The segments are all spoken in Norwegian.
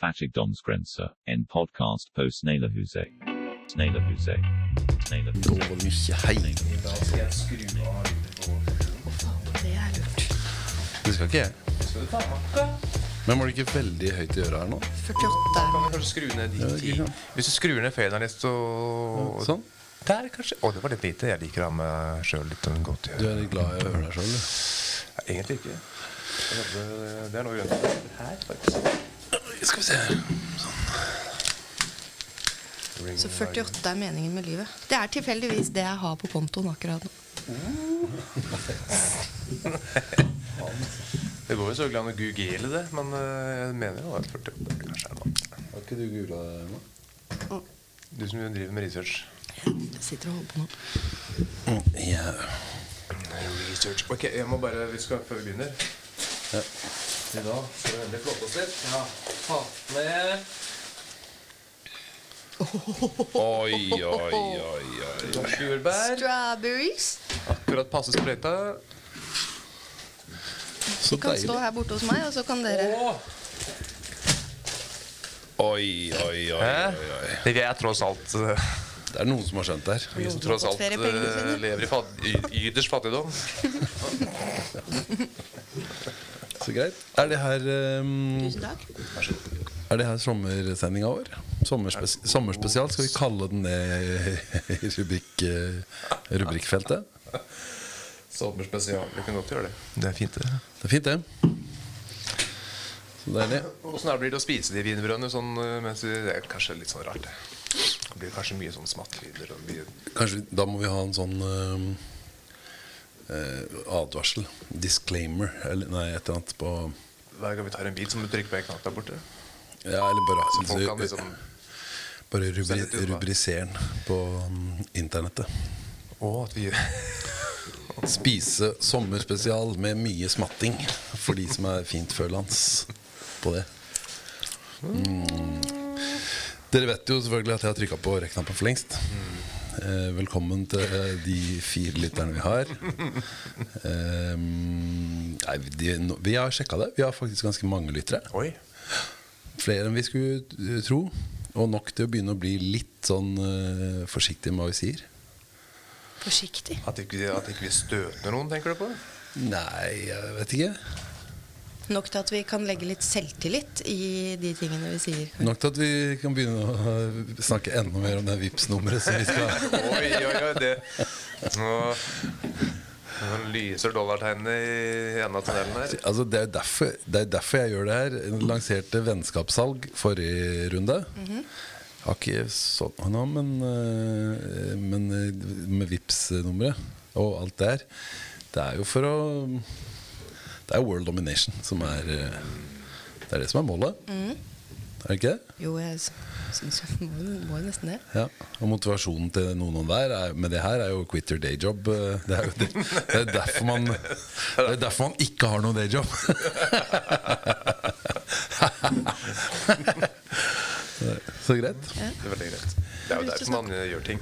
Fattigdomsgrense, en podcast på Sneglehuset. Sneglehuset. Sneglehuset. Gå mye hei. Det er lurt. Det skal ikke jeg. Men var det ikke veldig høyt i øret her nå? 48. Kan vi kanskje skru ned din dit i ikke sant. Hvis du skrur ned faderen litt, så Sånn. Der, kanskje. Å, det var litt lite. Jeg liker å ha meg sjøl litt godt i Du er litt glad i å høre deg sjøl, du. Egentlig ikke. Det er noe rundt her, faktisk. Skal vi se. sånn. Så 48 er meningen med livet. Det er tilfeldigvis det jeg har på kontoen akkurat nå. Det går jo så an å google det, men øh, jeg mener jo at 48 kanskje er noe. Har ikke du googla det ennå? Du som jo driver med research. Jeg sitter og holder på nå. Yeah. Research. Ok, jeg må bare Vi skal før vi begynner. Ja. I dag skal veldig endelig flotte oss litt. Ja. Ta med Oi, oi, oi, oi. norske jordbær. Strawberries. Akkurat passe sprøyta. Så De kan stå her borte hos meg, og så kan dere Oi, oi, oi, oi, oi. Det er tross alt øh, Det er noen som har skjønt det her. vi som tross alt øh, lever i fat y- yders fattigdom. Så greit. Er det her um, Tusen takk. Er det her sommersendinga vår? Sommerspe sommerspesial? Skal vi kalle den det i rubrik, eh, rubrikkfeltet? Sommerspesial. Vi kan godt gjøre det. Det er fint, det. Det er fint, det. Så deilig. Åssen blir det å spise de wienerbrødene sånn øh, mens vi Det er kanskje litt sånn rart, det. Det blir kanskje mye sånn smattelyder og mye Kanskje Da må vi ha en sånn eh, advarsel. Disclaimer. Eller nei, et eller annet på Hver gang vi tar en bil, så må du trykke på en knapp der borte. Ja, eller bare, Så folk kan liksom bare rubri sende rubrisere den på um, internettet. Å, at vi Spise sommerspesial med mye smatting for de som er fintfølende på det. Mm. Dere vet jo selvfølgelig at jeg har trykka på rekknappen for lengst. Eh, velkommen til eh, de fire lytterne vi har. Eh, nei, de, no, vi har sjekka det. Vi har faktisk ganske mange lyttere. Oi. Flere enn vi skulle eh, tro. Og nok til å begynne å bli litt sånn eh, forsiktig med hva vi sier. Forsiktig. At ikke, at ikke vi støter noen, tenker du på? Nei, jeg vet ikke. Nok til at vi kan legge litt selvtillit i de tingene vi sier. Nok til at vi kan begynne å snakke enda mer om det Vipps-nummeret som vi skal Oi, oi, oi, det Nå, nå lyser dollartegnene i enden av tunnelen her. Altså det, er derfor, det er derfor jeg gjør det her. Jeg lanserte vennskapssalg forrige runde. Har ikke sånn nå, men, eh, men eh, med Vipps-nummeret og alt det her. Det er jo for å Det er world domination som er eh, Det er det som er målet. Er det ikke det? Jo, jeg syns jeg må, må nesten det. Ja, og motivasjonen til noen av der er, med det her er jo quit your day job. eh, Det er jo det, det er derfor man Det er derfor man ikke har noen dayjob. Så greit. Det er veldig greit. Det er jo derfor man gjør ting.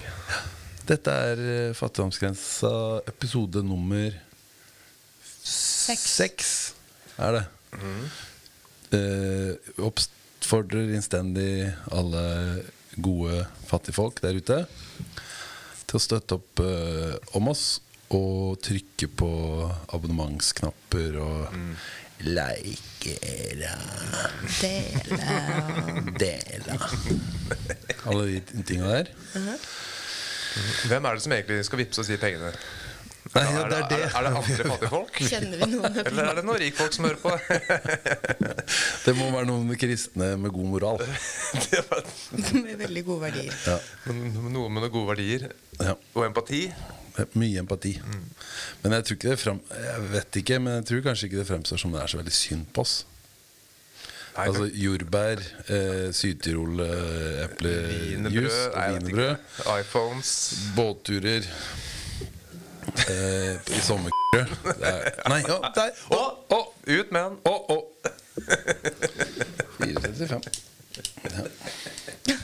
Dette er eh, Fattigdomsgrensa episode nummer Seks. seks. Er det. Eh, oppfordrer innstendig alle gode fattigfolk der ute til å støtte opp eh, om oss og trykke på abonnementsknapper og like Dele dele Alle de tinga der. Hvem er det som egentlig skal vippse og si pengene? Nei, ja, er, det er det. Er, det andre fattigfolk? Kjenner vi noen Eller er det noen rikfolk som hører på? Det må være noen kristne med god moral. med veldig gode verdier? Ja. Men Noen med noen gode verdier Ja. og empati. Mye empati. Men jeg tror ikke det frem, Jeg vet ikke, men jeg tror kanskje ikke det fremstår som det er så veldig synd på oss. Nei, Altså jordbær, eh, Syd-Tyrol, eh, eplejus wienerbrød. iPhones Båtturer i sommerkrø. Nei, ja, der! Å, å, Ut med den! å, å. 435. Ja.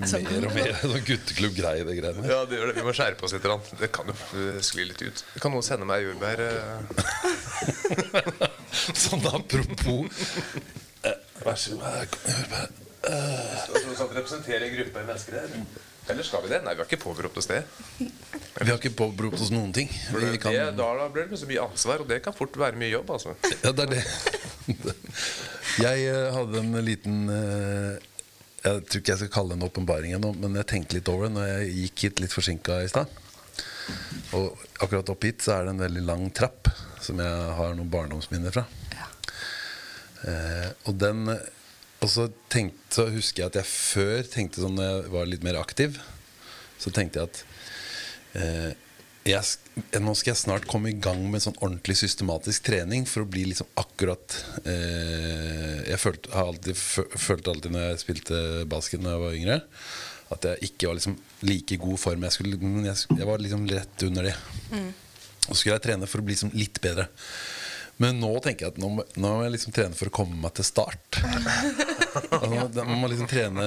Mer og mer sånn gutteklubb-greie, det greiene. Ja, det gjør det. Vi må skjerpe oss litt. Det kan jo eh, skli litt ut. Kan noen sende meg jordbær? eh? Sånn apropos eh, Vær så god. Jordbær. du representere en gruppe mennesker her? Eller skal vi det? Nei, vi har ikke påberopt oss det. Vi har ikke påberopt oss noen ting. Det, kan, da, da blir det så mye ansvar, og det kan fort være mye jobb. altså ja, det er det. Jeg eh, hadde en liten eh, Jeg tror ikke jeg skal kalle det en åpenbaring ennå, men jeg tenkte litt over det når jeg gikk hit litt forsinka i stad. Og akkurat opp hit så er det en veldig lang trapp som jeg har noen barndomsminner fra. Eh, og den Og så, tenkte, så husker jeg at jeg før tenkte sånn når jeg var litt mer aktiv, så tenkte jeg at eh, jeg, nå skal jeg snart komme i gang med sånn ordentlig systematisk trening for å bli liksom akkurat eh, Jeg følte, har alltid, følte alltid når jeg spilte basket Når jeg var yngre, at jeg ikke var liksom like god form. Jeg, skulle, jeg, jeg var liksom rett under det. Og så skulle jeg trene for å bli liksom litt bedre. Men nå tenker jeg at nå nå må jeg liksom trene for å komme meg til start. Altså, da må man liksom trene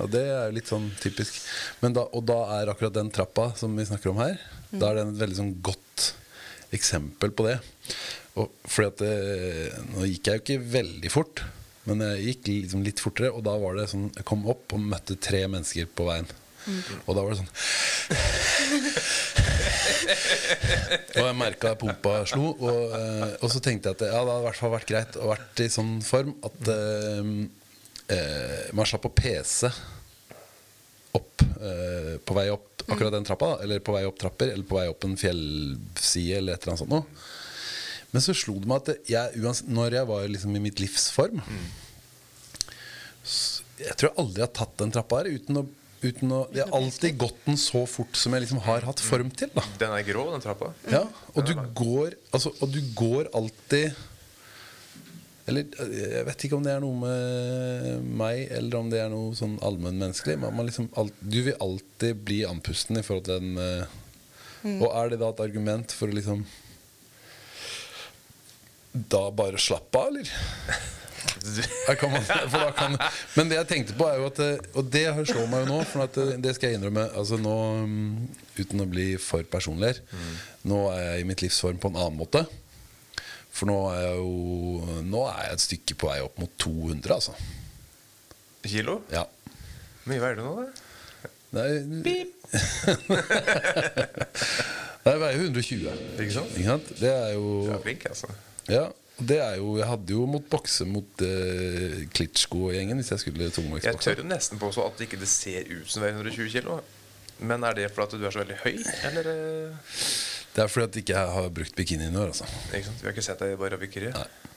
Og det er jo litt sånn typisk. Men da, og da er akkurat den trappa som vi snakker om her, da er det et veldig sånn godt eksempel på det. Og fordi at det, Nå gikk jeg jo ikke veldig fort, men jeg gikk liksom litt fortere. Og da var det sånn Jeg kom opp og møtte tre mennesker på veien. Og da var det sånn og jeg merka pumpa slo. Og, eh, og så tenkte jeg at ja, det hadde i hvert fall vært greit å vært i sånn form at eh, eh, man slapp å pese opp eh, på vei opp akkurat den trappa. da, Eller på vei opp trapper, eller på vei opp en fjellside, eller et eller annet sånt noe. Men så slo det meg at jeg, uansett, når jeg var liksom i mitt livs form mm. Jeg tror jeg aldri har tatt den trappa her uten å, uten å Jeg har alltid gått den så fort som jeg liksom har hatt form til. da Den er grå, den trappa. ja, og du går Altså, og du går alltid Eller jeg vet ikke om det er noe med meg, eller om det er noe sånn allmennmenneskelig. Men man liksom, alt- du vil alltid bli andpusten i forhold til den eh, Og er det da et argument for å liksom Da bare slappe av, eller? Kan men det jeg tenkte på, er jo at eh, Og det slår meg jo nå, for eh, det skal jeg innrømme. Altså nå, mm, Uten å bli for personlig her. Nå er jeg i mitt livsform på en annen måte. For nå er jeg jo Nå er jeg et stykke på vei opp mot 200, altså. Kilo? Ja. Hvor mye veier du nå, da? Nei, Nei, jeg veier 120. Ikke sant? Ikke sant? Det er jo Du er flink, altså. Ja, det er jo Jeg hadde jo måttet bokse mot uh, Klitsjko-gjengen hvis jeg skulle Jeg tør jo nesten påstå at det ikke ser ut som du veier 120 kilo. Men er det fordi du er så veldig høy, eller eh, Det er fordi at ikke jeg har brukt bikini i år, altså. ikke sant? Vi har ikke sett deg i barabikkeriet. Nei.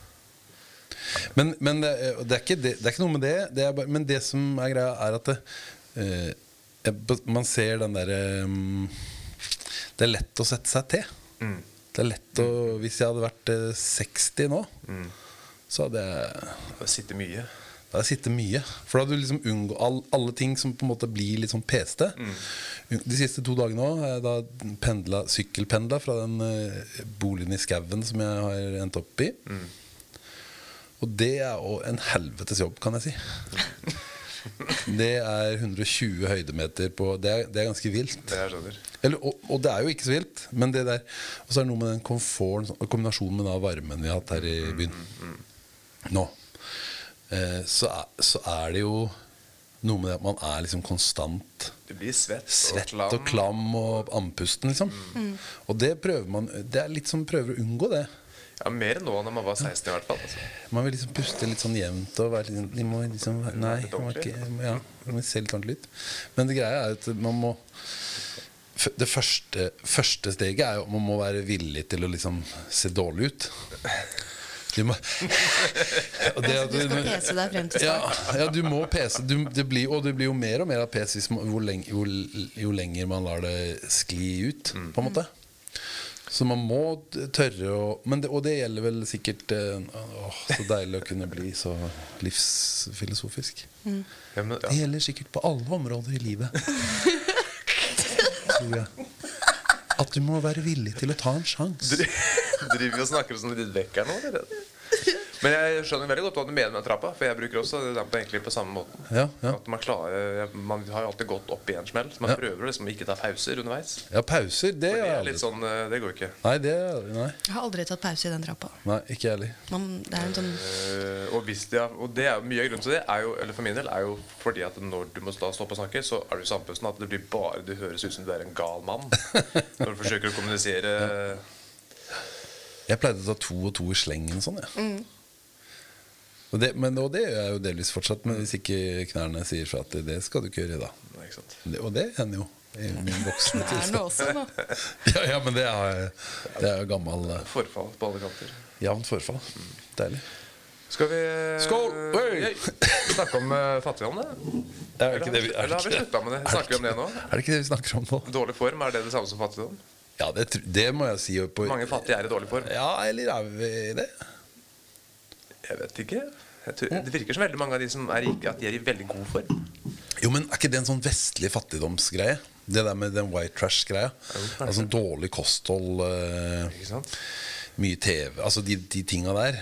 Men, men det, er- det, er ikke det, det er ikke noe med det. det er bare, men det som er greia, er at det, eh, jeg- man ser den derre um, Det er lett å sette seg til. Mm. Det er lett å Hvis jeg hadde vært eh, 60 nå, Mm. så hadde jeg Det sitter mye. Da sittet mye. For da hadde du liksom unngå all, alle ting som på en måte blir litt sånn pesete. De siste to dagene òg har jeg da pendla, sykkelpendla fra den uh, boligen i skauen som jeg har endt opp i. Og det er òg en helvetes jobb, kan jeg si. Det er 120 høydemeter på Det er, det er ganske vilt. Det. Eller, og, og det er jo ikke så vilt, men det der Og så er det noe med den komforten og kombinasjonen med den varmen vi har hatt her i byen nå. Eh, så, er, så er det jo noe med det at man er liksom konstant Du blir svett, svett og klam. og klam og andpusten, liksom. Og det prøver man Det er litt som prøver å unngå det. Ja, Mer nå enn da man var 16 i hvert fall. Altså. Man vil liksom puste litt sånn jevnt og være litt, de må liksom, Nei, man må ikke, ja, man må se litt ordentlig ut. Men det greia er at man må Det første, første steget er jo at man må være villig til å liksom se dårlig ut. Du må, og det at Du skal pese deg frem til ja, start. ja, du må pese. Du, det blir, og det blir jo mer og mer av pes hvis man, hvor jo, jo lenger man lar det skli ut, på en måte. Så man må tørre å men det, Og det gjelder vel sikkert eh, Åh, så deilig å kunne bli så livsfilosofisk. Ja, men, Det gjelder sikkert på alle områder i livet. Tror jeg. At du må være villig til å ta en sjanse. Driver vi og snakker oss sånn litt vekk her nå? Eller? Men jeg skjønner veldig godt hva du mener med trappa, for jeg bruker også den på, egentlig på samme måten. Ja, ja. At Man klarer Man har jo alltid gått opp i en smell, så man Ja. prøver liksom å ikke ta pauser underveis. ja, pauser, det For det er litt sånn eh, Det går ikke. Nei, det er Nei, Jeg har aldri tatt pause i den trappa. nei ikke jeg heller. Det er en sånn uh, og, hvis det er, og det er mye av grunnen til det, er jo, eller for min del, er jo fordi at når du må stå stoppe å snakke, så er du samfunnet at det blir bare Du høres ut som du er en gal mann når du forsøker å kommunisere. Jeg pleide å ta to og to i slengen sånn, jeg. Og det, men, og det gjør jeg jo delvis fortsatt, men hvis ikke knærne sier fra at det skal du ikke gjøre da. Nei, ikke sant? Det, og det hender jo i min voksne tilstand. også, da. Ja, ja, men det er, det er gammel eh, Forfall på alle kanter. jevnt forfall. Deilig. Skal vi Skål! Hey! snakke om uh, fattigdom, da? Er ikke det vi, er Eller har vi slutta med det? Snakker vi om det nå? er det ikke det vi snakker om nå? Dårlig form, er det det samme som fattigdom? Ja, det, det må jeg si. På, Mange fattige er i dårlig form. Ja, eller er vi det? Jeg vet ikke. Tror, det virker som veldig mange av de som er rike, at de er i veldig god form. Jo, men Er ikke det en sånn vestlig fattigdomsgreie? Det der med den white trash-greia. Altså Altså Dårlig kosthold, uh, mye TV Altså de, de tinga der.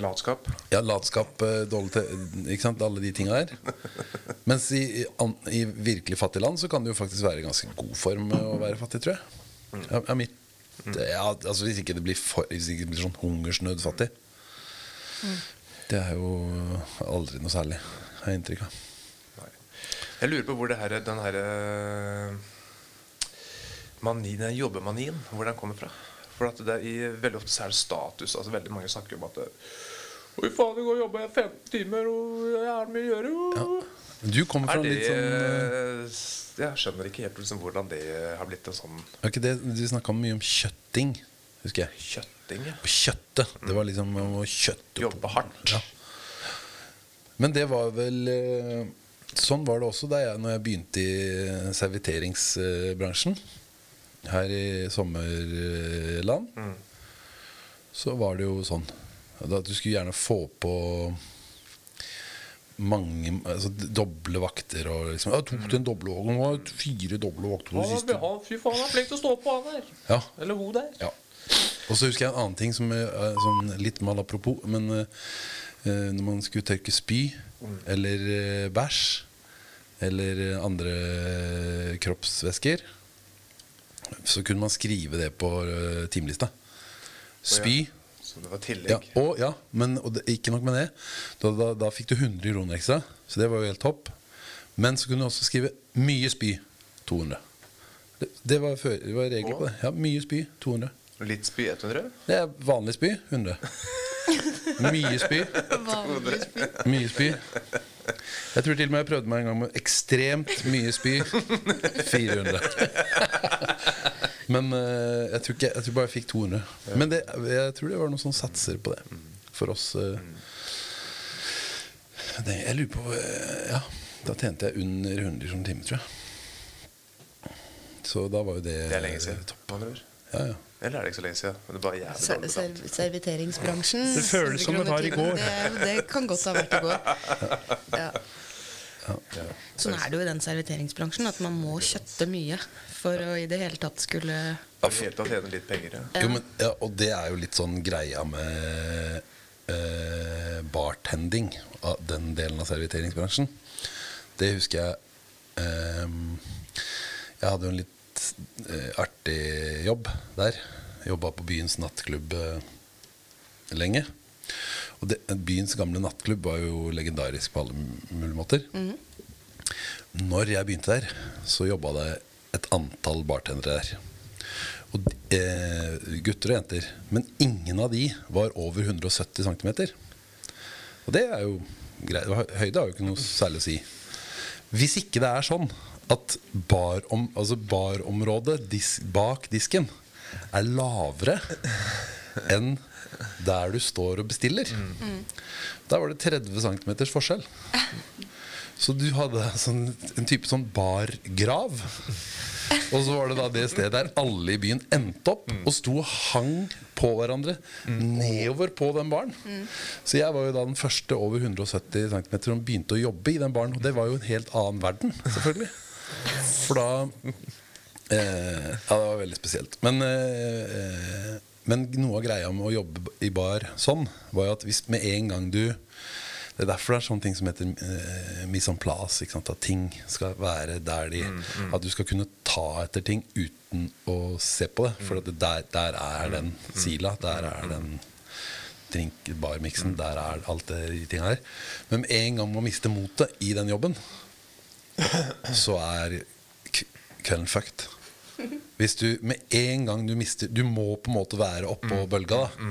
Latskap. Ja, latskap, eh, dårlig TV Ikke sant? Alle de tinga der. Mens i, i, virkelig fattige land så kan det jo faktisk være i ganske god form å være fattig, tror jeg. Ja, ja, mitt, ja, altså Hvis ikke det blir, for, hvis ikke det blir sånn hungersnødfattig. Det er jo aldri noe særlig, har jeg inntrykk av. Nei. Jeg lurer på hvor det her, den herre manien, den jobbemanien hvor den kommer fra. For at det er i, veldig ofte så er det status. Altså Veldig mange snakker om at det, Oi, faen, i går jobba jeg 15 timer, og jeg har mye å gjøre. jo». Men Du kommer fra det litt sånn eh, Jeg skjønner ikke helt liksom, hvordan det har blitt en sånn okay, det Du snakka mye om kjøtting, husker jeg. Kjøtting. ja. På kjøttet. Det var liksom å kjøtte. Jobbe hardt. Ja. Men det var vel eh, Sånn var det også da jeg, når jeg begynte i serviteringsbransjen. Her i sommerland. Så var det jo sånn at du skulle gjerne få på mange altså, doble vakter. Og liksom, Jeg tok en doble var det fire doble vakter på det siste. Fy faen, han er flink til å stå på, han der. Ja, Eller hun der. ja. Og så husker jeg en annen ting som er er sånn litt mal apropos. Men eh, eh, når man skulle tørke spy eller uh, bæsj eller eh, andre uh, kroppsvæsker, så kunne man skrive det på eh, timelista. Spy. Så det var tillegg. Ja, og, ja, men og det, ikke nok med det. Da, da, da fikk du 100 kroner ekstra, så det var jo helt topp. Men så kunne du også skrive 'mye spy' 200. Det, det, var, før, det var regler på det. Ja, Mye spy 200. Litt spy 100. Det er vanlig spy 100. Mye spy. vanlig spy. Mye spy. Jeg tror til og med jeg prøvde meg en gang med ekstremt mye spy. 400. Men eh, jeg, tror ikke, jeg tror bare jeg fikk 200. Men det, jeg tror det var noen sånne satser på det. For oss eh. det, Jeg lurer på eh, Ja, da tjente jeg under 100 som time, tror jeg. Så da var jo det Det er lenge siden. topp. Ja, ja. Eller er det ikke så lenge siden? Men det bare jævlig Ser, dårlig ser, serviteringsbransjen. Det føles som det var i går. Det, det kan godt ha vært i går. Ja. Sånn er det jo i den serviteringsbransjen, at man må kjøtte mye for å i det hele tatt skulle Ja, For hele tatt tjene litt penger. Ja. Jo, men, ja, og det er jo litt sånn greia med eh, bartending, av den delen av serviteringsbransjen. Det husker jeg eh, Jeg hadde jo en litt eh, artig jobb der. Jobba på byens nattklubb eh, lenge. Og det, byens gamle nattklubb var jo legendarisk på alle mulige måter. Når jeg begynte der, så jobba det et antall bartendere der. Og, de- eh, gutter og jenter. Men ingen av de var over 170 cm. Og det er jo greit. Høyde har jo ikke noe særlig å si. Hvis ikke det er sånn at barom, altså barområdet dis, bak disken er lavere enn der du står og bestiller, da var det 30 cm forskjell. Så du hadde sånn, en type sånn bargrav. Og så var det da det stedet der alle i byen endte opp og sto og hang på hverandre nedover på den baren. Så jeg var jo da den første over 170 cm som begynte å jobbe i den baren. Og det var jo en helt annen verden, selvfølgelig. For da eh, Ja, det var veldig spesielt. Men, eh, men noe av greia med å jobbe i bar sånn, var jo at hvis med en gang du Det er derfor det er sånne ting som heter uh, mise en place. Ikke sant? At ting skal være der de At du skal kunne ta etter ting uten å se på det. For at det der, der er den sila. Der er den drink, barmiksen. Der er alt det de tinga her. Men med en gang man mister motet i den jobben, så er kvelden fucked. Hvis du med en gang du mister Du må på en måte være oppå Mm. bølga da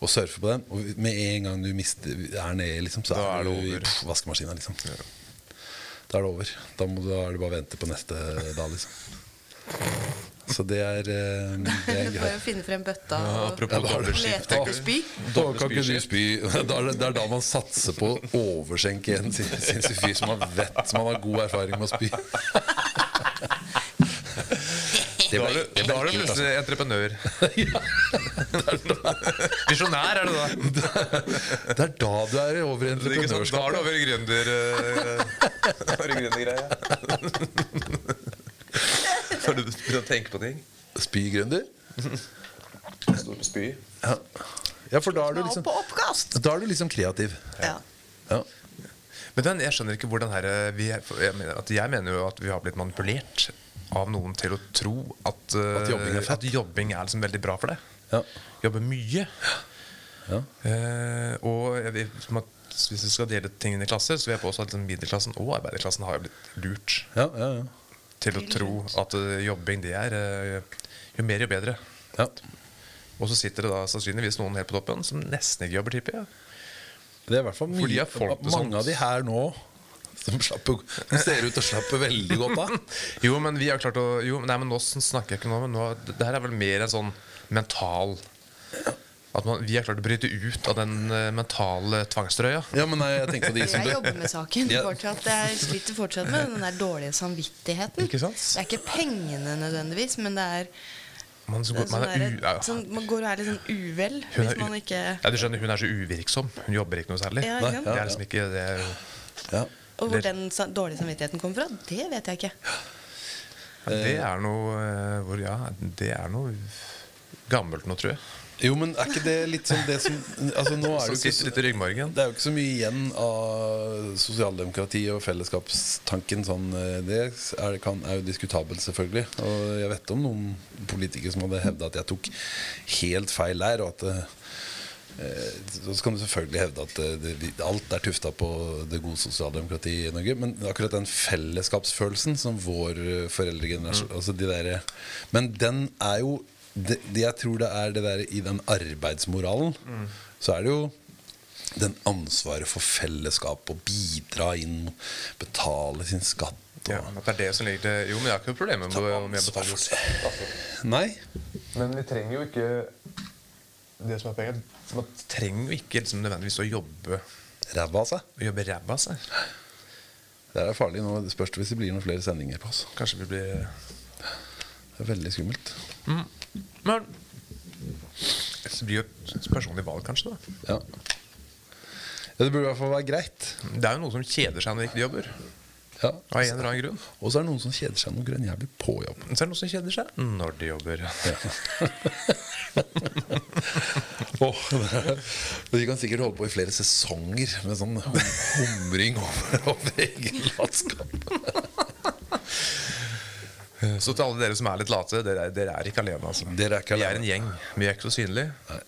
og surfe på den. Og med en gang du mister, er nede, liksom, så Da er, du i vaskemaskina. Liksom. Da er det over. Da, må, du- da er det bare å vente på neste dag, liksom. Så det er, eh, det er Bare finne frem bøtta Ja, apropos Ja, da har du lete skift, da. etter spy. Da kan ikke du spy. Da er det, er da man satser på å overskjenke en sin- sinnssyk fyr som man vet som man har god erfaring med å spy. Det du, det var, da er du altså. plutselig entreprenør. Visjonær, er det da? Det er da du er over i sant? Da er du over i eh, over i gründergreia. Når du begynner å tenke på ting. Spygründer. Står på spy. Ja. ja, for da er du liksom på oppkast! Da er du liksom kreativ. Ja. Ja. Men den, jeg skjønner ikke hvordan her vi, er- jeg, mener, at jeg mener jo at vi har blitt manipulert av noen til å tro at, uh, At jobbing er fett. at jobbing er liksom veldig bra for deg. Ja. Jobbe mye. Ja. Uh, og jeg, hvis vi skal dele tingene i klasser, så vil jeg påstå at liksom middelklassen og arbeiderklassen har jo blitt lurt Ja, ja, ja. Til å tro at eh, jobbing det er eh, jo mer, jo bedre. ja. Og så sitter det da sannsynligvis noen helt på toppen som nesten ikke jobber, tipper jeg. Det er i hvert fall mye folk Mange av de her nå som, slapper, ser ut til å slappe veldig godt av. Jo, men vi har klart å jo, Nei, men nå snakker jeg ikke nå, men nå, det her er vel mer en sånn mental At man, vi har klart å bryte ut av den eh, mentale tvangstrøya. Ja, men nei, jeg tenker på de som Jeg jobber med saken Ja. fortsatt. Jeg sliter fortsatt med den der dårlige samvittigheten. Ikke sant? Det er ikke pengene nødvendigvis, men det er Man, så, er man, sånn er u, ja, sånn, man går og er litt sånn uvel Hun hvis er man ikke ja, du skjønner, Hun er så uvirksom. Hun jobber ikke noe særlig. Ja, Nei? Det er liksom ikke det er ja. Og hvor den dårlige samvittigheten kommer fra, det vet jeg ikke. ja, Det er noe eh, hvor, Ja, det er noe gammelt nå, tror jeg. Jo, men er ikke det litt sånn det som altså, nå er det, ryggmargen. det er jo ikke så mye igjen av sosialdemokrati og fellesskapstanken. Sånn, eh, det er, kan, er jo diskutabelt, selvfølgelig. Og jeg vet om noen politikere som hadde hevda at jeg tok helt feil der. Og at eh, så kan du selvfølgelig hevde at det, det, alt er tufta på det gode sosialdemokratiet i Norge. Men akkurat den fellesskapsfølelsen som vår foreldregenerasjon foreldregenerasjon altså de der, Men den er jo det, det Jeg tror det er det der i den arbeidsmoralen. Så er det jo den ansvaret for fellesskap å bidra inn, betale sin skatt. Og, Ja, at det er det som ligger til Jo, men jeg har ikke noe problem med om jeg betaler skatt. Nei. Men vi trenger jo ikke Det som er poenget Man trenger jo ikke liksom nødvendigvis å jobbe Ræva av seg. Å jobbe ræva av seg. Det er farlig nå. Det spørs hvis det blir noen flere sendinger på oss. Kanskje vi blir Det er veldig skummelt. Men det blir jo et personlig valg, kanskje. da Ja. ja det burde i hvert fall være greit. Det er jo noen som kjeder seg når de ikke jobber. Ja. Av en eller annen grunn. Og så er det noen som kjeder seg noe grønn jævlig på jobb. Så er det noen som kjeder seg når de jobber. Er- og de kan sikkert holde på i flere sesonger med sånn humring over, over egen latskap. Så til alle dere som er litt late, dere er, dere er ikke alene. altså Dere er ikke Vi er en gjeng. Vi er ikke så synlige. Nei.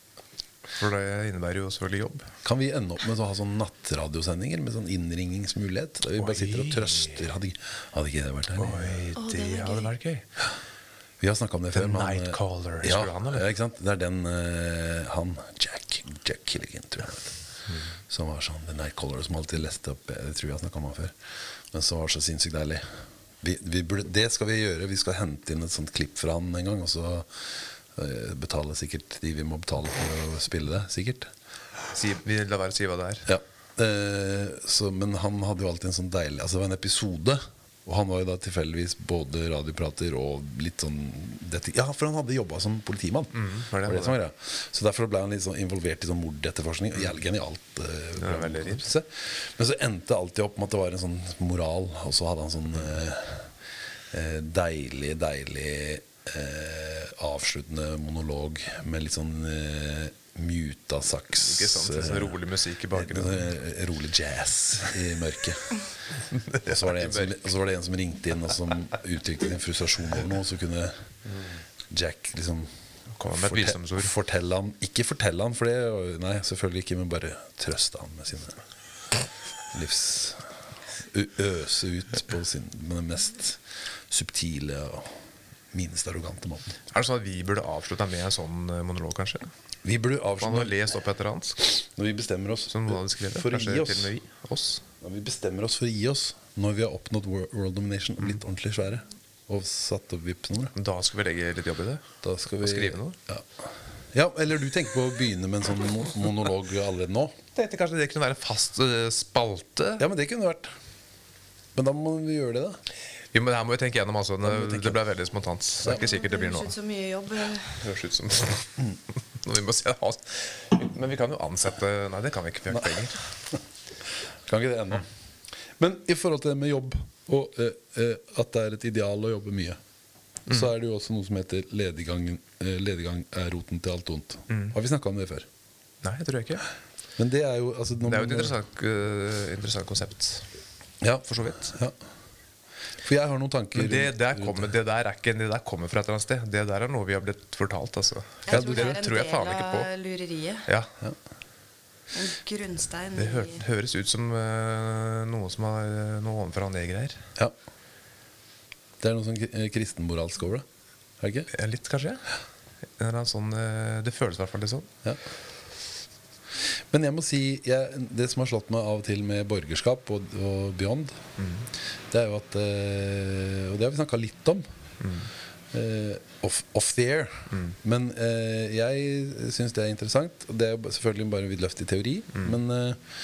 For det innebærer jo selvfølgelig jobb. Kan vi ende opp med å ha sånn nattradiosendinger med sånn innringingsmulighet? Der vi bare sitter og trøster. Hadde, hadde ikke det vært der Oi, Å, det hadde vært gøy. Vi har snakka om det før. The han, Night eh, Caller, Ja, han, eller? ja, ikke sant? Det er den uh, han Jack, Jack Killigan, tror jeg. Mm. Som var sånn The Night Caller, som alltid leste opp Jeg tror vi har snakka om han før. Men som var så sinnssykt deilig. Vi, vi burde, det skal vi gjøre. Vi skal hente inn et sånt klipp fra han en gang. Og så eh, betale sikkert de vi må betale for å spille det. Sikkert. Si, vi lar være å si hva det er. Ja. Eh, så, men han hadde jo alltid en sånn deilig Altså det var en episode. Og han var jo da tilfeldigvis både radioprater og litt sånn dette, Ja, for han hadde jobba som politimann. var det var det som var greia. Så derfor ble han litt sånn involvert i sånn mordetterforskning. Jævlig genialt. Program. Men så endte alltid opp med at det var en sånn moral, og så hadde han sånn uh, eh, deilig, deilig avsluttende monolog med litt sånn muta saks. Ikke sant? Litt sånn rolig musikk i eh, bakgrunnen. eh, rolig jazz i mørket. Og så var, det var det en som ringte inn og som uttrykte en frustrasjon over noe. Så kunne Jack liksom Komme med et forte- visdomsord. fortelle han Ikke fortelle han, for det Nei, selvfølgelig ikke, men bare trøste han med sine livs Øse ut på sin, den mest subtile og minst arrogante måten. Er det sånn at vi burde avslutta med en sånn eh, monolog, kanskje? Vi burde Man har lest opp et eller annet når vi bestemmer oss som hadde skrevet. for å gi oss. vi. Oss. Når vi bestemmer oss for å gi oss når vi har oppnådd world domination og Mm. blitt ordentlig svære og satt opp Vipps-nummeret. Da skal vi legge litt jobb i det. Da skal vi Og skrive noe? Ja. ja, eller du tenker på å begynne med en sånn mo- monolog allerede nå? Tenkte kanskje det kunne være en fast eh, spalte. Ja, men det kunne vært. Men da må vi gjøre det, da. Jo, men det her må vi tenke gjennom. Altså. Det, det ble veldig spontant. Så det er ikke sikkert det blir høres ut som mye jobb. Det høres ut som vi må se Men vi kan jo ansette Nei, det kan vi ikke. Vi har ikke penger. Kan ikke det ennå. Men i forhold til det med jobb, og uh, uh, at det er et ideal å jobbe mye, så er det jo også noe som heter lediggang, eh, lediggang er roten til alt ondt. Har vi snakka om det før? Nei, jeg tror jeg ikke. Men det er jo altså, Det er jo et interessant, interessant konsept. Ja, For så vidt. Ja. For jeg har noen tanker Men det der, kommer, det der er ikke Det der kommer fra et eller annet sted. Det der er noe vi har blitt fortalt. Altså. Jeg tror det det er tror jeg en del ikke på. av lureriet. Ja, En grunnstein Det hør, høres ut som uh, noe som har uh, noe ovenfra og ned-greier. Ja. Det er noe sånn eh, kristenmoralsk over det. Er det ikke? Ja, Litt, kanskje? En sånn, uh, det føles i hvert fall litt sånn. Ja. Men jeg må si jeg, det som har slått meg av og til med borgerskap og, og beyond, det er jo at eh, Og det har vi snakka litt om. eh, off, off the air. Men uh, jeg syns det er interessant. Og det er jo selvfølgelig bare en vidløftig teori. Men, uh,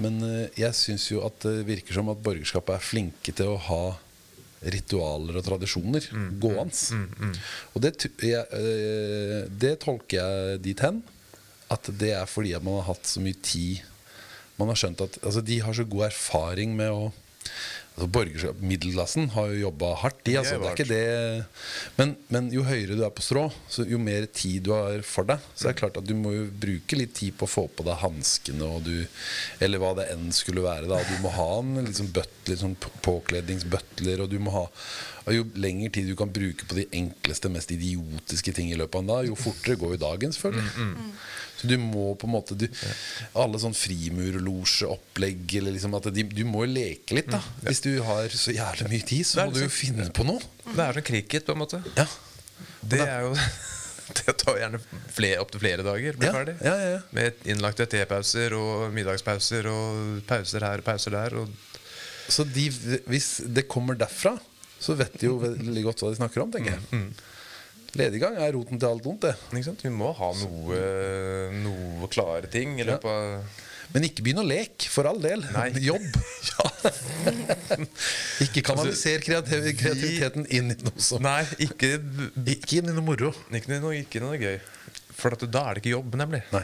men jeg syns jo at det virker som at borgerskapet er flinke til å ha ritualer og tradisjoner gående. Og det, jeg, det tolker jeg dit hen at det er fordi at man har hatt så mye tid Man har skjønt at altså, de har så god erfaring med å altså, borgerskap, Middelklassen har jo jobba hardt, de. Altså, det er ikke det men, men jo høyere du er på strå, så jo mer tid du har for deg, så er det klart at du må jo bruke litt tid på å få på deg hanskene, og du- eller hva det enn skulle være. Da. Du må ha en liksom, butler, sånn påkledningsbutler, og du må ha og Jo lengre tid du kan bruke på de enkleste, mest idiotiske ting i løpet av en dag, jo fortere går jo dagen, selvfølgelig. Så du må på en måte du, Alle sånn frimurlosjeopplegg eller liksom at de, Du må jo leke litt, da. Hvis du har så jævlig mye tid, så må du jo liksom- finne på noe. Det er som cricket, på en måte. Ja, Det er jo Det tar gjerne flere, opptil flere dager. Blir ja, ferdig. ja, ja, ja. Med innlagte tepauser og middagspauser og pauser her og pauser der. Og Så de, hvis det kommer derfra, så vet de jo veldig godt hva de snakker om, tenker jeg. Lediggang er roten til alt vondt, det. Vi må ha noe, noe klare ting i løpet av Men ikke begynn å leke, for all del. Nei. Jobb. ikke kanaliser kreativ kreativiteten inn i noe som Nei, ikke, Ikke inn i noe moro. ikke, noe, ikke noe gøy. For at da er det ikke jobb, nemlig. Nei.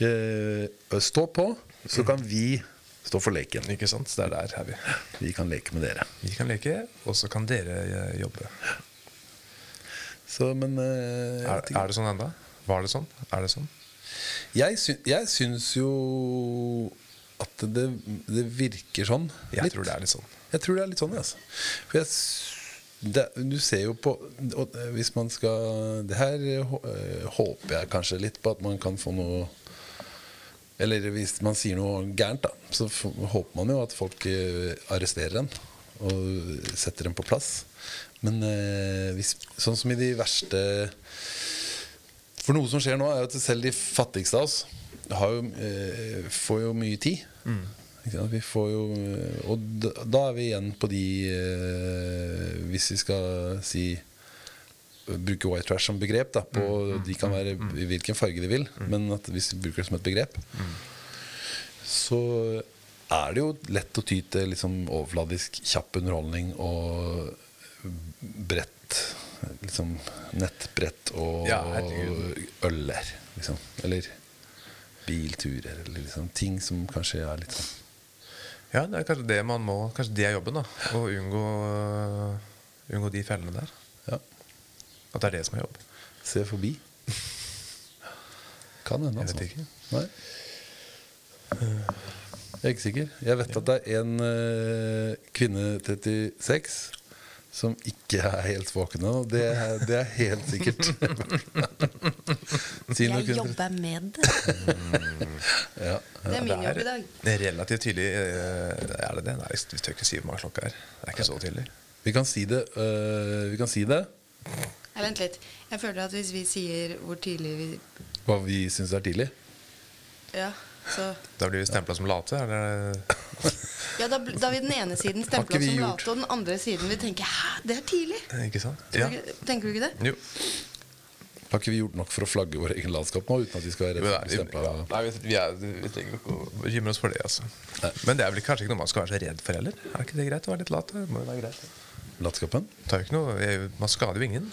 Uh, stå på, så kan vi stå for leken. Ikke sant? Det er der er vi. Vi kan leke med dere. Vi kan leke, og så kan dere eh, jobbe. Så, men uh, Er, er det sånn enda? Var det sånn? Er det sånn? Jeg, sy jeg syns jo at det, det virker sånn. Jeg litt. tror det er litt sånn. Jeg tror det er litt sånn, altså. For jeg, det, du ser jo på og Hvis man skal Det her eh, håper jeg kanskje litt på at man kan få noe Eller hvis man sier noe gærent, da, så håper man jo at folk eh, arresterer en og setter en på plass. Men eh, hvis, sånn som i de verste For noe som skjer nå, er at selv de fattigste av oss har jo, eh, får jo mye tid. Sant? Vi får jo, eh, og da, da er vi igjen på de eh, Hvis vi skal si Bruke white trash som begrep. Da, på, de kan være i hvilken farge de vil, men at hvis vi bruker det som et begrep, så er det jo lett å ty til liksom overfladisk, kjapp underholdning og brett liksom nettbrett og Ja, øller, liksom. Eller bilturer, eller liksom ting som kanskje er litt sånn Ja, det er kanskje det man må Kanskje det er jobben, da. Å unngå, unngå de fellene der. Ja. At det er det som er jobb. Se forbi. Kan hende, Jeg altså. vet ikke. Nei. Jeg er ikke sikker. Jeg vet at det er en uh, kvinne 36 som ikke er helt våkne. Og Det, er- det er helt sikkert. Jeg jobber med det. Ja. Det er min jobb i dag. Det er relativt tidlig. eh, Er det det? Nei, vi tør ikke si hvor mange klokka er. Det er ikke så tidlig. Vi kan si det. Uh, vi kan si det. Nei, vent litt. Jeg føler at hvis vi sier hvor tidlig vi Hva vi syns er tidlig. Ja, så Da blir vi stempla som late? Eller? Ja, da, da vil den ene siden stemple oss som late, og den andre siden vil tenke 'hæ, det er tidlig'. Ikke sant? Ja. du Tenker du ikke det? Jo. Har ikke vi gjort nok for å flagge vår egen landskap nå uten at vi skal være Nei, å vi, stempla? nei, vi, vi, er, vi trenger ikke å bekymre oss for det. Altså. Men det er vel kanskje ikke noe man skal være så redd for heller? Er ikke det greit å være litt lat? Må være greit. Latskapen? Tar jo ikke noe, jeg, man skader jo ingen.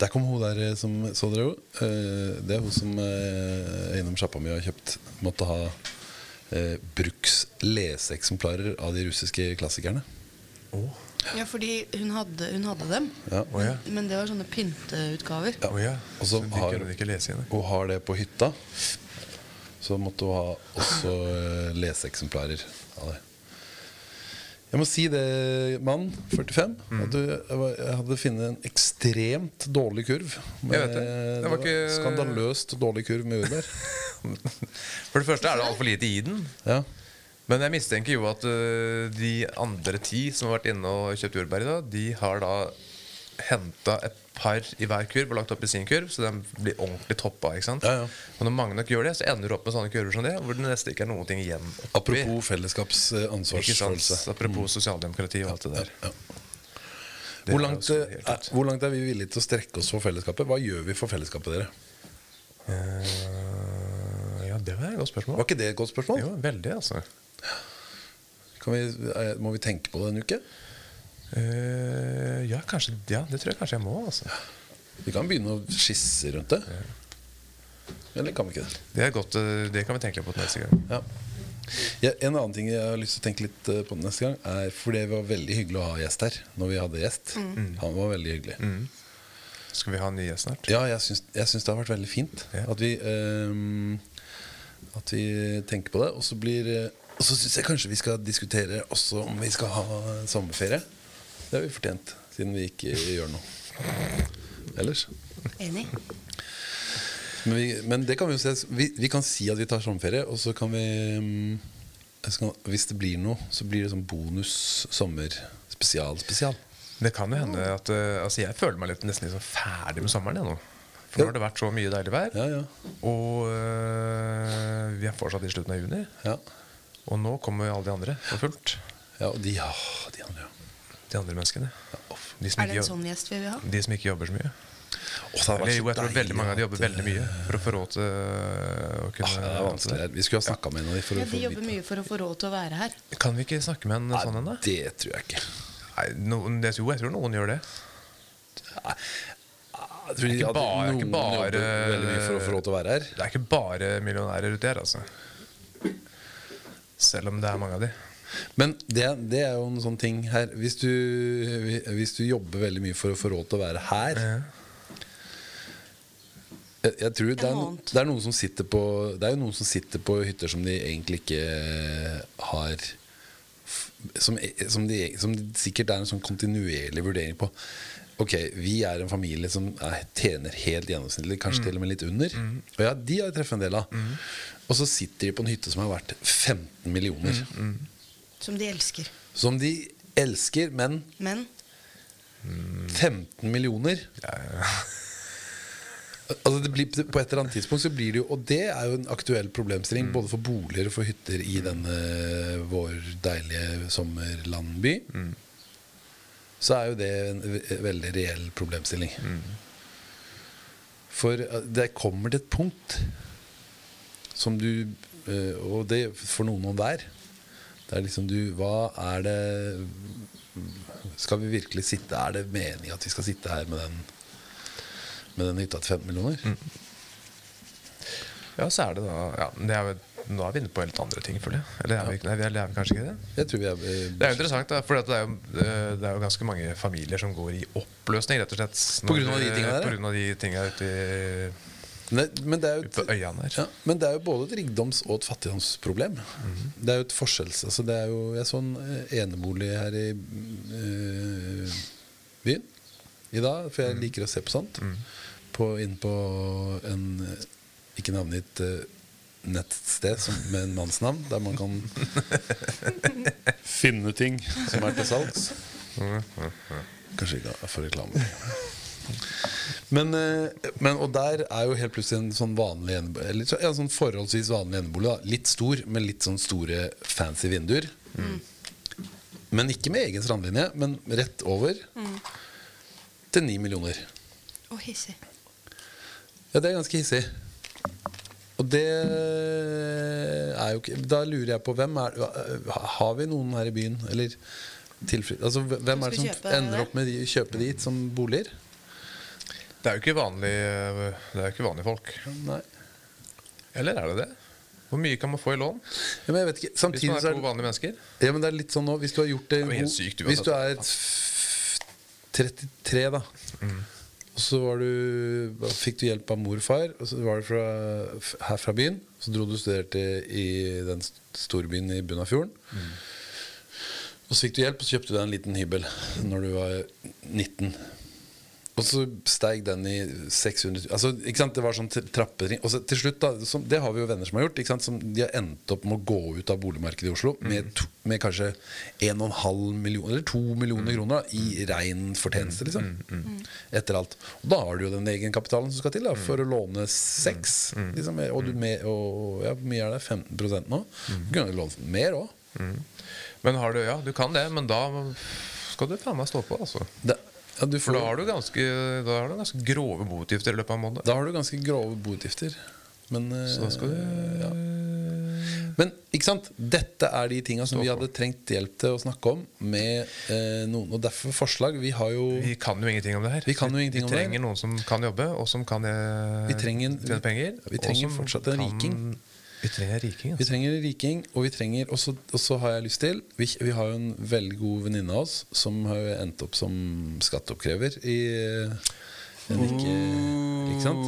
Der kom hun der eh, som så dere jo. Eh, Det er hun som eh, er innom sjappa mi og har kjøpt Måtte ha eh, bruks leseeksemplarer av de russiske klassikerne. Ja, fordi hun hadde, hun hadde dem. Ja. Oh, ja. Men det var sånne pynteutgaver. Ja. Oh, ja. Og så Så de har- hun ikke lese igjen. Hun har det på hytta. Så måtte hun ha også eh, leseeksemplarer av det. Jeg må si det, mann 45, Mm. at du jeg hadde funnet en ekstremt dårlig kurv. Jeg vet det. Det var ikke- Skandaløst dårlig kurv med jordbær. For det første er det altfor lite i den. Ja. Men jeg mistenker jo at uh, de andre ti som har vært inne og kjøpt jordbær i dag, de har da henta et par i hver kurv og lagt opp i sin kurv, så den blir ordentlig toppa. ikke sant? Ja, ja. Og når mange nok gjør det, så ender du opp med sånne kurver som det, hvor det nesten ikke er noen ting igjen oppi. Apropos fellesskaps eh, ansvarsfølelse. Apropos sosialdemokrati og alt det der. Ja. Det Hvor langt, eh, er, hvor langt er vi villige til å strekke oss for fellesskapet? Hva gjør vi for fellesskapet, dere? Uh, ja, det var et godt spørsmål. Var ikke det et godt spørsmål? Jo, veldig, altså. Vi, må vi tenke på det en uke? Eh, ja, kanskje, ja, det tror jeg kanskje jeg må. Altså. Vi kan begynne å skisse rundt det. Eller kan vi ikke det? Det, er godt, eh, det kan vi tenke litt på neste gang. Ja. Ja, en annen ting jeg har lyst til å tenke litt eh, på neste gang, er For det var veldig hyggelig å ha gjest her. Når vi hadde gjest. Han var veldig hyggelig. Skal vi ha en ny gjest snart? Ja, jeg syns, jeg syns det har vært veldig fint Ja. at vi um, At vi tenker på det. Og så blir Og så syns jeg kanskje vi skal diskutere også om vi skal ha sommerferie. Det har vi fortjent, siden vi ikke gjør noe ellers. Enig. Men, vi, men det kan vi jo se vi, vi kan si at vi tar sommerferie, og så kan vi mm, skal, Hvis det blir noe, så blir det sånn bonus sommer spesial spesial. Det kan jo hende at eh, Altså Jeg føler meg litt, nesten litt sånn ferdig med sommeren. Jeg, nå For nå har det vært så mye deilig vær. Ja, ja. Og øh, vi er fortsatt i slutten av juni. Ja, Og nå kommer alle de andre for fullt. ja og de, ja, de andre, ja. De andre menneskene. De Er det en sånn gjest vi vil ha? de som ikke jobber så mye. Oh, det Eller, jo, jeg tror veldig mange av de jobber veldig mye for å få råd til å kunne Ah, det er vanskelig. Vi skulle ha snakka med en av de for Ja, å De jobber mye for å få råd til å være her. Kan vi ikke snakke med en Nei, sånn en, da? Det tror jeg ikke. Nei, noen, det, jo, jeg tror noen gjør det. Nei. Jeg tror ikke bare- noen ikke bare- jobber veldig mye for å få råd til å være her. Det er ikke bare millionærer ute her, altså. Selv om det er mange av de. Men det, det er jo en sånn ting her Hvis du, hvis du jobber veldig mye for å få råd til å være her jeg, jeg tror det er, no, det er noen som sitter på Det er jo noen som sitter på hytter som de egentlig ikke har som, som, de, som de sikkert er en sånn kontinuerlig vurdering på. Ok, vi er en familie som er, tjener helt gjennomsnittlig, kanskje til og med litt under. Og ja, de har jeg truffet en del av. Og så sitter de på en hytte som er verdt 15 millioner. Som de elsker. Som de elsker, men Men 15 millioner ja, ja. Altså det blir, På et eller annet tidspunkt så blir det jo Og det er jo en aktuell problemstilling både for boliger og for hytter i denne vår deilige sommerlandby. Så er jo det en veldig reell problemstilling. For eh, det kommer til et punkt som du eh, Og det for noen og hver. Det er liksom du Hva er det Skal vi virkelig sitte Er det meningen at vi skal sitte her med den Med den hytta til 15 millioner? Ja, så er det da ja, Det er jo nå er vi inne på helt andre ting, føler jeg. Eller er vi, nei, er, vi kanskje ikke det? Jeg tror vi er Det er jo interessant, da, for det er jo, eh, det er jo ganske mange familier som går i oppløsning, rett og slett. På grunn av de tingene der. På grunn av de tinga ute i- Nei, men, det er et, ja, men det er jo både et rikdoms- og et fattigdomsproblem. Det er jo et forskjells... Altså det er jo, jeg så en eh, enebolig her i øh, byen i dag, for jeg liker å se på sånt. På, inn på en eh, ikke navngitt uh, nettsted som, med en mannsnavn, der man kan finne ting som er til salgs. Kanskje ikke for reklame. Men, eh, men, og der er jo helt plutselig en sånn vanlig Eller ja, sånn forholdsvis vanlig enebolig. da. Litt stor, med litt sånn store fancy vinduer. Men ikke med egen strandlinje, men rett over. Til ni millioner. Og hissig. Ja, det er ganske hissig. Og det er jo ikke Da lurer jeg på hvem er Har vi noen her i byen, eller tilfri, Altså, hvem er det Som ender opp med å kjøpe dit som boliger? Det er jo ikke vanlig Det er jo ikke vanlige folk. Nei. Eller er det det? Hvor mye kan man få i lån Ja, men jeg vet ikke. hvis man er to vanlige mennesker? Ja, men det er litt sånn nå Hvis du har gjort det Det sykt Hvis du er 33 da Mm. Og så var du, fikk du hjelp av mor og far Og så var du fra, her fra byen Så dro du og studerte i den st- storbyen i Bunnafjorden. Mm. Og så fikk du hjelp Og så kjøpte du deg en liten hybel Når du var 19 og så steig den i 600 000 altså, ikke sant? Det var sånn trappetring. Og så til slutt, da, som, det har vi jo venner som har gjort. Ikke sant? Som de har endt opp med å gå ut av boligmarkedet i Oslo med, to, med kanskje 1,5 millioner eller 2 millioner kroner da, i rein fortjeneste. Liksom. Etter alt. Og da har du jo den egenkapitalen som skal til da, for å låne 6 liksom, og, du med, og ja, hvor mye er det? 15 nå? Du kunne jo lånt mer òg. Men har du, ja, du kan det, men da skal du faen meg stå på, altså. Ja, du For da har du ganske, da har du ganske grove boutgifter i løpet av en måned. da har du ganske grove boutgifter. Men, eh, Så da skal du ja. Men ikke sant? dette er de tinga som vi hadde trengt hjelp til å snakke om. Med eh, noen, Og derfor forslag. Vi har jo Vi kan jo ingenting om det her. Vi kan jo ingenting om det trenger noen som kan jobbe, og som kan eh, Vi trenger tjene penger. vi og trenger fortsatt en riking. Vi trenger riking. riking. Vi Altså. trenger riking, og vi trenger Og så har jeg lyst til vi, vi har jo en veldig god venninne av oss som har endt opp som skatteoppkrever i en ikke Ikke sant?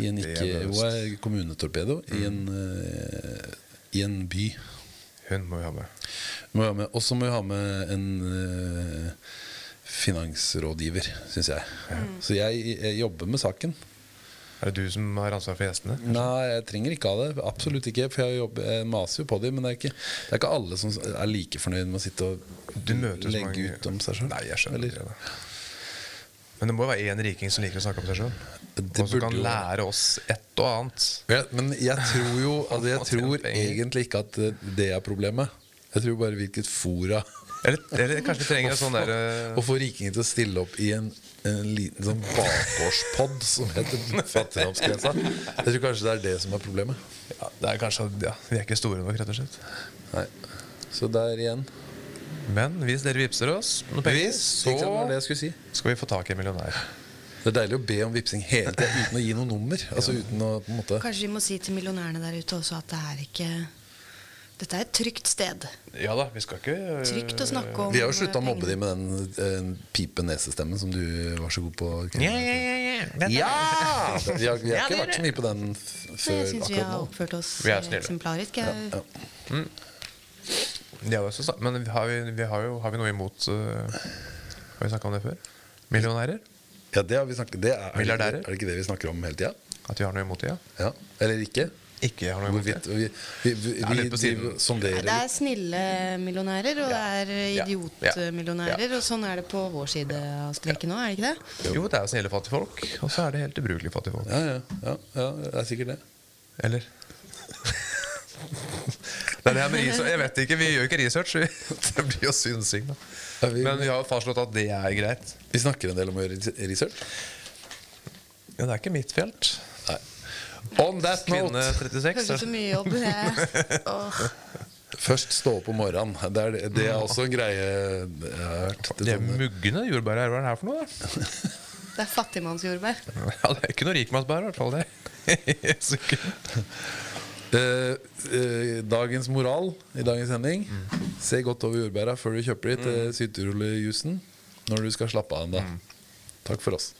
I en ikke Hun er kommunetorpedo i en eh, I en by. Hun må vi ha med. Må vi ha med- Og så må vi ha med en eh, finansrådgiver, syns jeg. Så jeg, jeg jobber med saken. Er det du som har ansvar for gjestene? Nei, jeg trenger ikke av det. Absolutt ikke. For jeg, jobber, jeg maser jo på dem. Men det er, ikke, det er ikke alle som er like fornøyd med å sitte og legge mange- ut om seg sjøl. Nei, jeg skjønner eller? det. Men det må jo være én riking som liker å snakke om seg sjøl. Og som kan lære oss et og annet. Ja, men jeg tror jo altså Jeg tror egentlig ikke at eh, det er problemet. Jeg tror bare hvilket fora Eller, eller kanskje vi trenger en sånn derre Å få rikingen til å stille opp i en, en liten sånn bakgårdspod som heter Fattigdomsgrensa. Jeg tror kanskje det er det som er problemet. ja, Det er kanskje ja, Vi er ikke store nok, rett og slett. Nei. Så der igjen. Men hvis dere vipser oss noen penger, hvis, så det var det så jeg skulle si. skal vi få tak i en millionær. Det er deilig å be om vipsing hele tida uten å gi noe nummer. Altså uten å på en måte Kanskje vi må si til millionærene der ute også at det er ikke Dette er et trygt sted. Ja da, vi skal ikke Trygt å snakke om. Vi har jo slutta å eh, mobbe dem med den eh, pipe nesestemmen som du var så god på. Ja, ja, ja, ja. Ja! Vi har, vi har Ja, ikke vært så mye på den før akkurat før jeg syns vi har nå. oppført oss Vi eksemplarisk. Jeg, Ja. Ja, det er så. Men har vi, vi har, jo, har vi noe imot uh, Har vi snakka om det før? Millionærer? Ja, det har vi snakket det er, er, det ikke, er det ikke det vi snakker om hele tida? At vi har noe imot det? Ja. Ja. Eller ikke? Ikke har noe imot det. vi, vi, vi, vi, litt på siden. sonderer det er snille millionærer, og det er Ja. idiotmillionærer. Og sånn er det på vår side av streken nå, er det ikke det? Jo, det er snille fattigfolk, og så er det helt ubrukelige fattigfolk. ja, ja, ja, ja, det er sikkert det. Eller? det er det her med. Jeg vet ikke, vi gjør ikke research. Det blir jo synsing, da. Ja, vi, Men vi har fastslått at det er greit. vi snakker en del om å gjøre research. Ja, det er ikke mitt felt. On that Kvinne note 36. Kanskje så mye jobb. det. åh. Først stå opp om morgenen. Det er, det er også en greie jeg har hørt. Det De er muggende jordbæret her, hva er det her for noe? da? Det er fattigmannsjordbær. Ja, det er ikke noe rikmannsbær, i hvert fall. det Sikkert. Eh, eh, dagens moral i dagens sending. Se godt over jordbæra før du kjøper de til sytrullejusen når du skal slappe av en dag. Takk for oss.